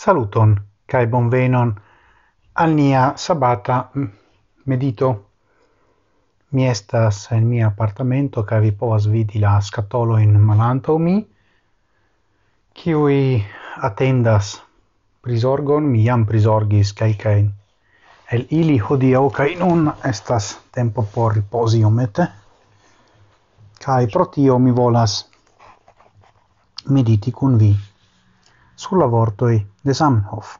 Saluton kai bonvenon al nia sabata medito. Mi estas en mia appartamento kai vi povas vidi la scatolo in malanto mi kiui atendas prisorgon mi jam prisorgis kai kai el ili hodiaŭ kai nun estas tempo por riposi omete kai pro tio mi volas mediti kun vi sur la vortoi de Zamenhof.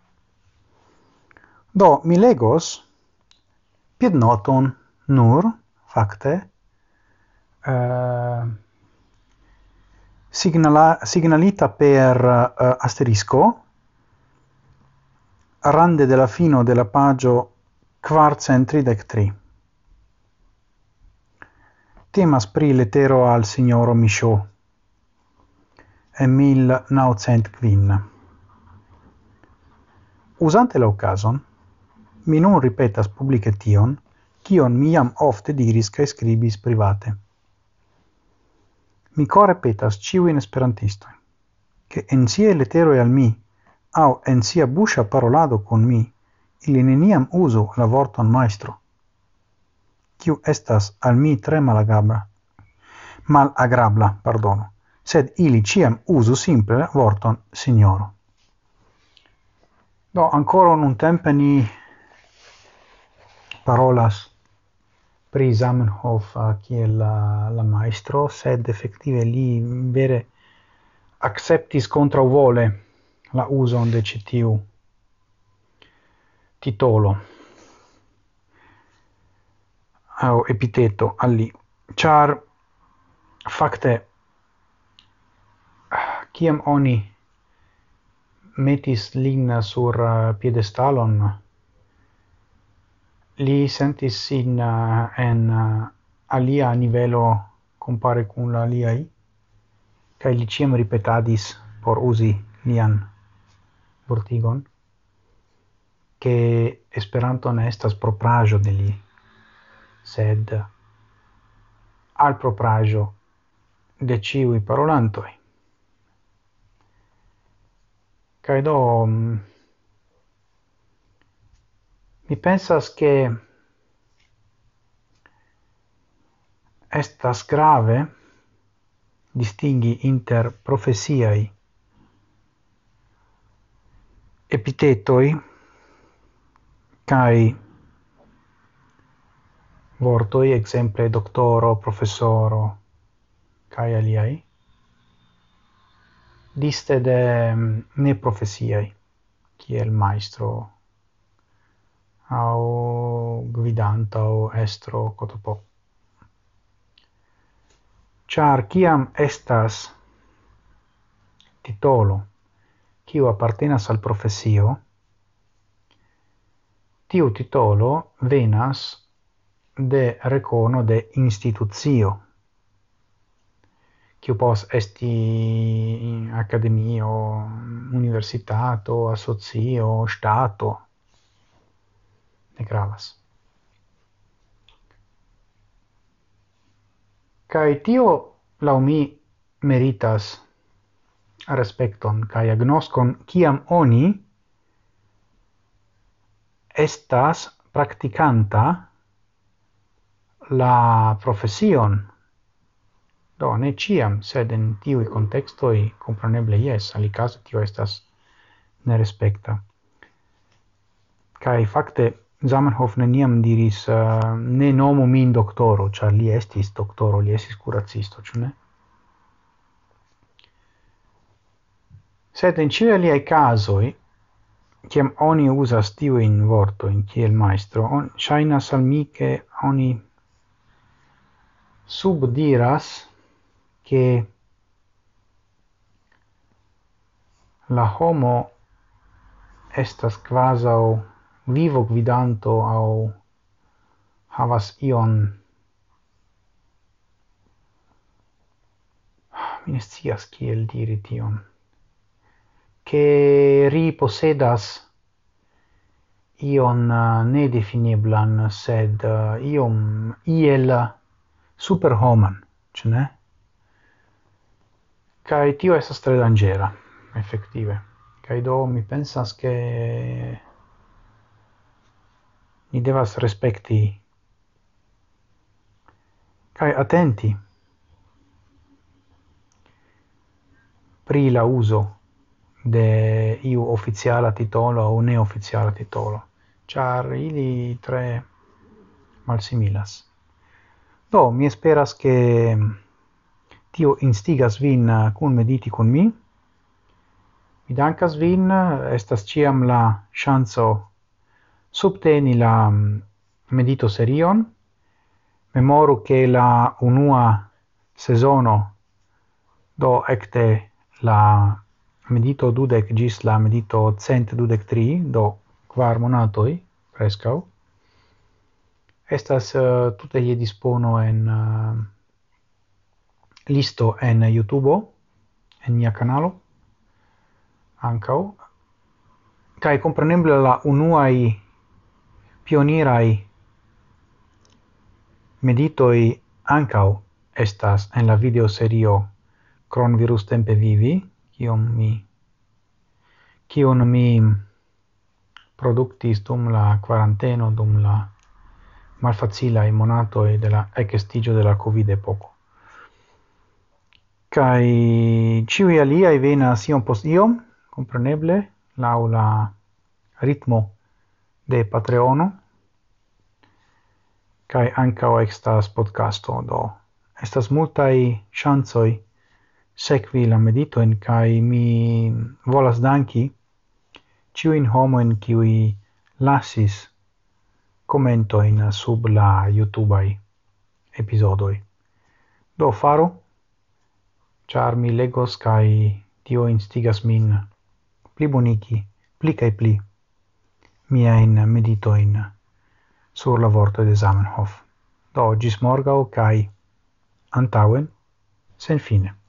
Do, mi legos piednoton nur, facte, uh, eh, signala, signalita per uh, asterisco, rande della fino della pagio quarcentridec tri. Temas pri letero al signoro Michaud emil naucent quin. Usante la occasion, mi non ripetas publice tion, cion miam ofte diris ca scribis private. Mi core petas ciuin esperantisto, che en sia letero e al mi au en sia buscia parolado con mi ili neniam uso la vorton maestro, ciu estas al mi tre mal agrabla pardono sed ili ciam usu simple vorton signoro. Do, ancora un tempe ni parolas pri Zamenhof kiel la, la maestro, sed effettive li vere acceptis contra vole la uson de citiu titolo au epiteto alli char facte kiam oni metis lin sur uh, piedestalon li sentis sin uh, en uh, alia nivelo compare cum la aliai kai li ciam ripetadis por usi lian vortigon che esperanto ne estas proprajo de li sed al proprajo de ciui parolantoi. Kaj do mm, mi pensas che estas grave distingi inter profesiai epitetoi kai vortoi exemple doctoro professoro kai aliai liste de mm, neprofesiai, kiel maestro, au gvidanta, au estro, cotopo. Char kiam estas titolo, kiu appartenas al profesio, tiu titolo venas de recono de instituzio che pos esti akademio, universitato, asocio, stato Ne gravas. kai tio, la mi, meritas respecton kai agnoscon kiam oni estas practicanta la profesion Do, ne ciam, sed en tiui contextoi, compreneble yes, alicase tio estas ne respecta Kai fakte Zamenhof neniam diris uh, ne nomu min doktoro, ĉar li estis doktoro, li estis kuracisto, ĉu ne? Sed en ĉiuj aliaj kazoj, kiam oni uzas tiujn vortojn kiel majstro, on ŝajnas al mi ke oni subdiras che la homo estas quasau vivo gvidanto au havas ion mi ne scias kiel diri tion che ri posedas ion eh, nedefineblan sed uh, iom iel superhoman, ce ne? Kai tio estas tre dangera effettive Kai do mi pensas che ni devas respekti kai attenti pri la uso de iu oficiala titolo o neoficiala titolo, char ili tre malsimilas. Do, mi esperas che tio instigas vin uh, kun mediti kun mi. Mi dankas vin, uh, estas ciam la chanzo subteni la mm, medito serion. Memoru che la unua sezono do ecte la medito dudec gis la medito cent dudec tri, do quar monatoi, prescau, estas uh, tutte ie dispono en uh, listo en YouTube, en mia canalo, ancau, kai comprenemble la unuai pionirai meditoi ancau estas en la video serio Cron virus tempe vivi, kiom mi kion mi productis dum la quaranteno, dum la malfacila i monato de la ecestigio de la Covid epoco kai ciui alia i vena sion post iom, compreneble, laula ritmo de Patreono, kai ancao extas podcasto do. Estas multai chancoi sekvi la meditoin, kai mi volas danki ciuin homoen kiui lasis commentoin sub la YouTubeai episodoi. Do faro char mi legos kai tio instigas min plibonigi pli kai pli miain meditoin sur la vorto de Zamenhof. Do, gis morgau, kai antauen, sen fine.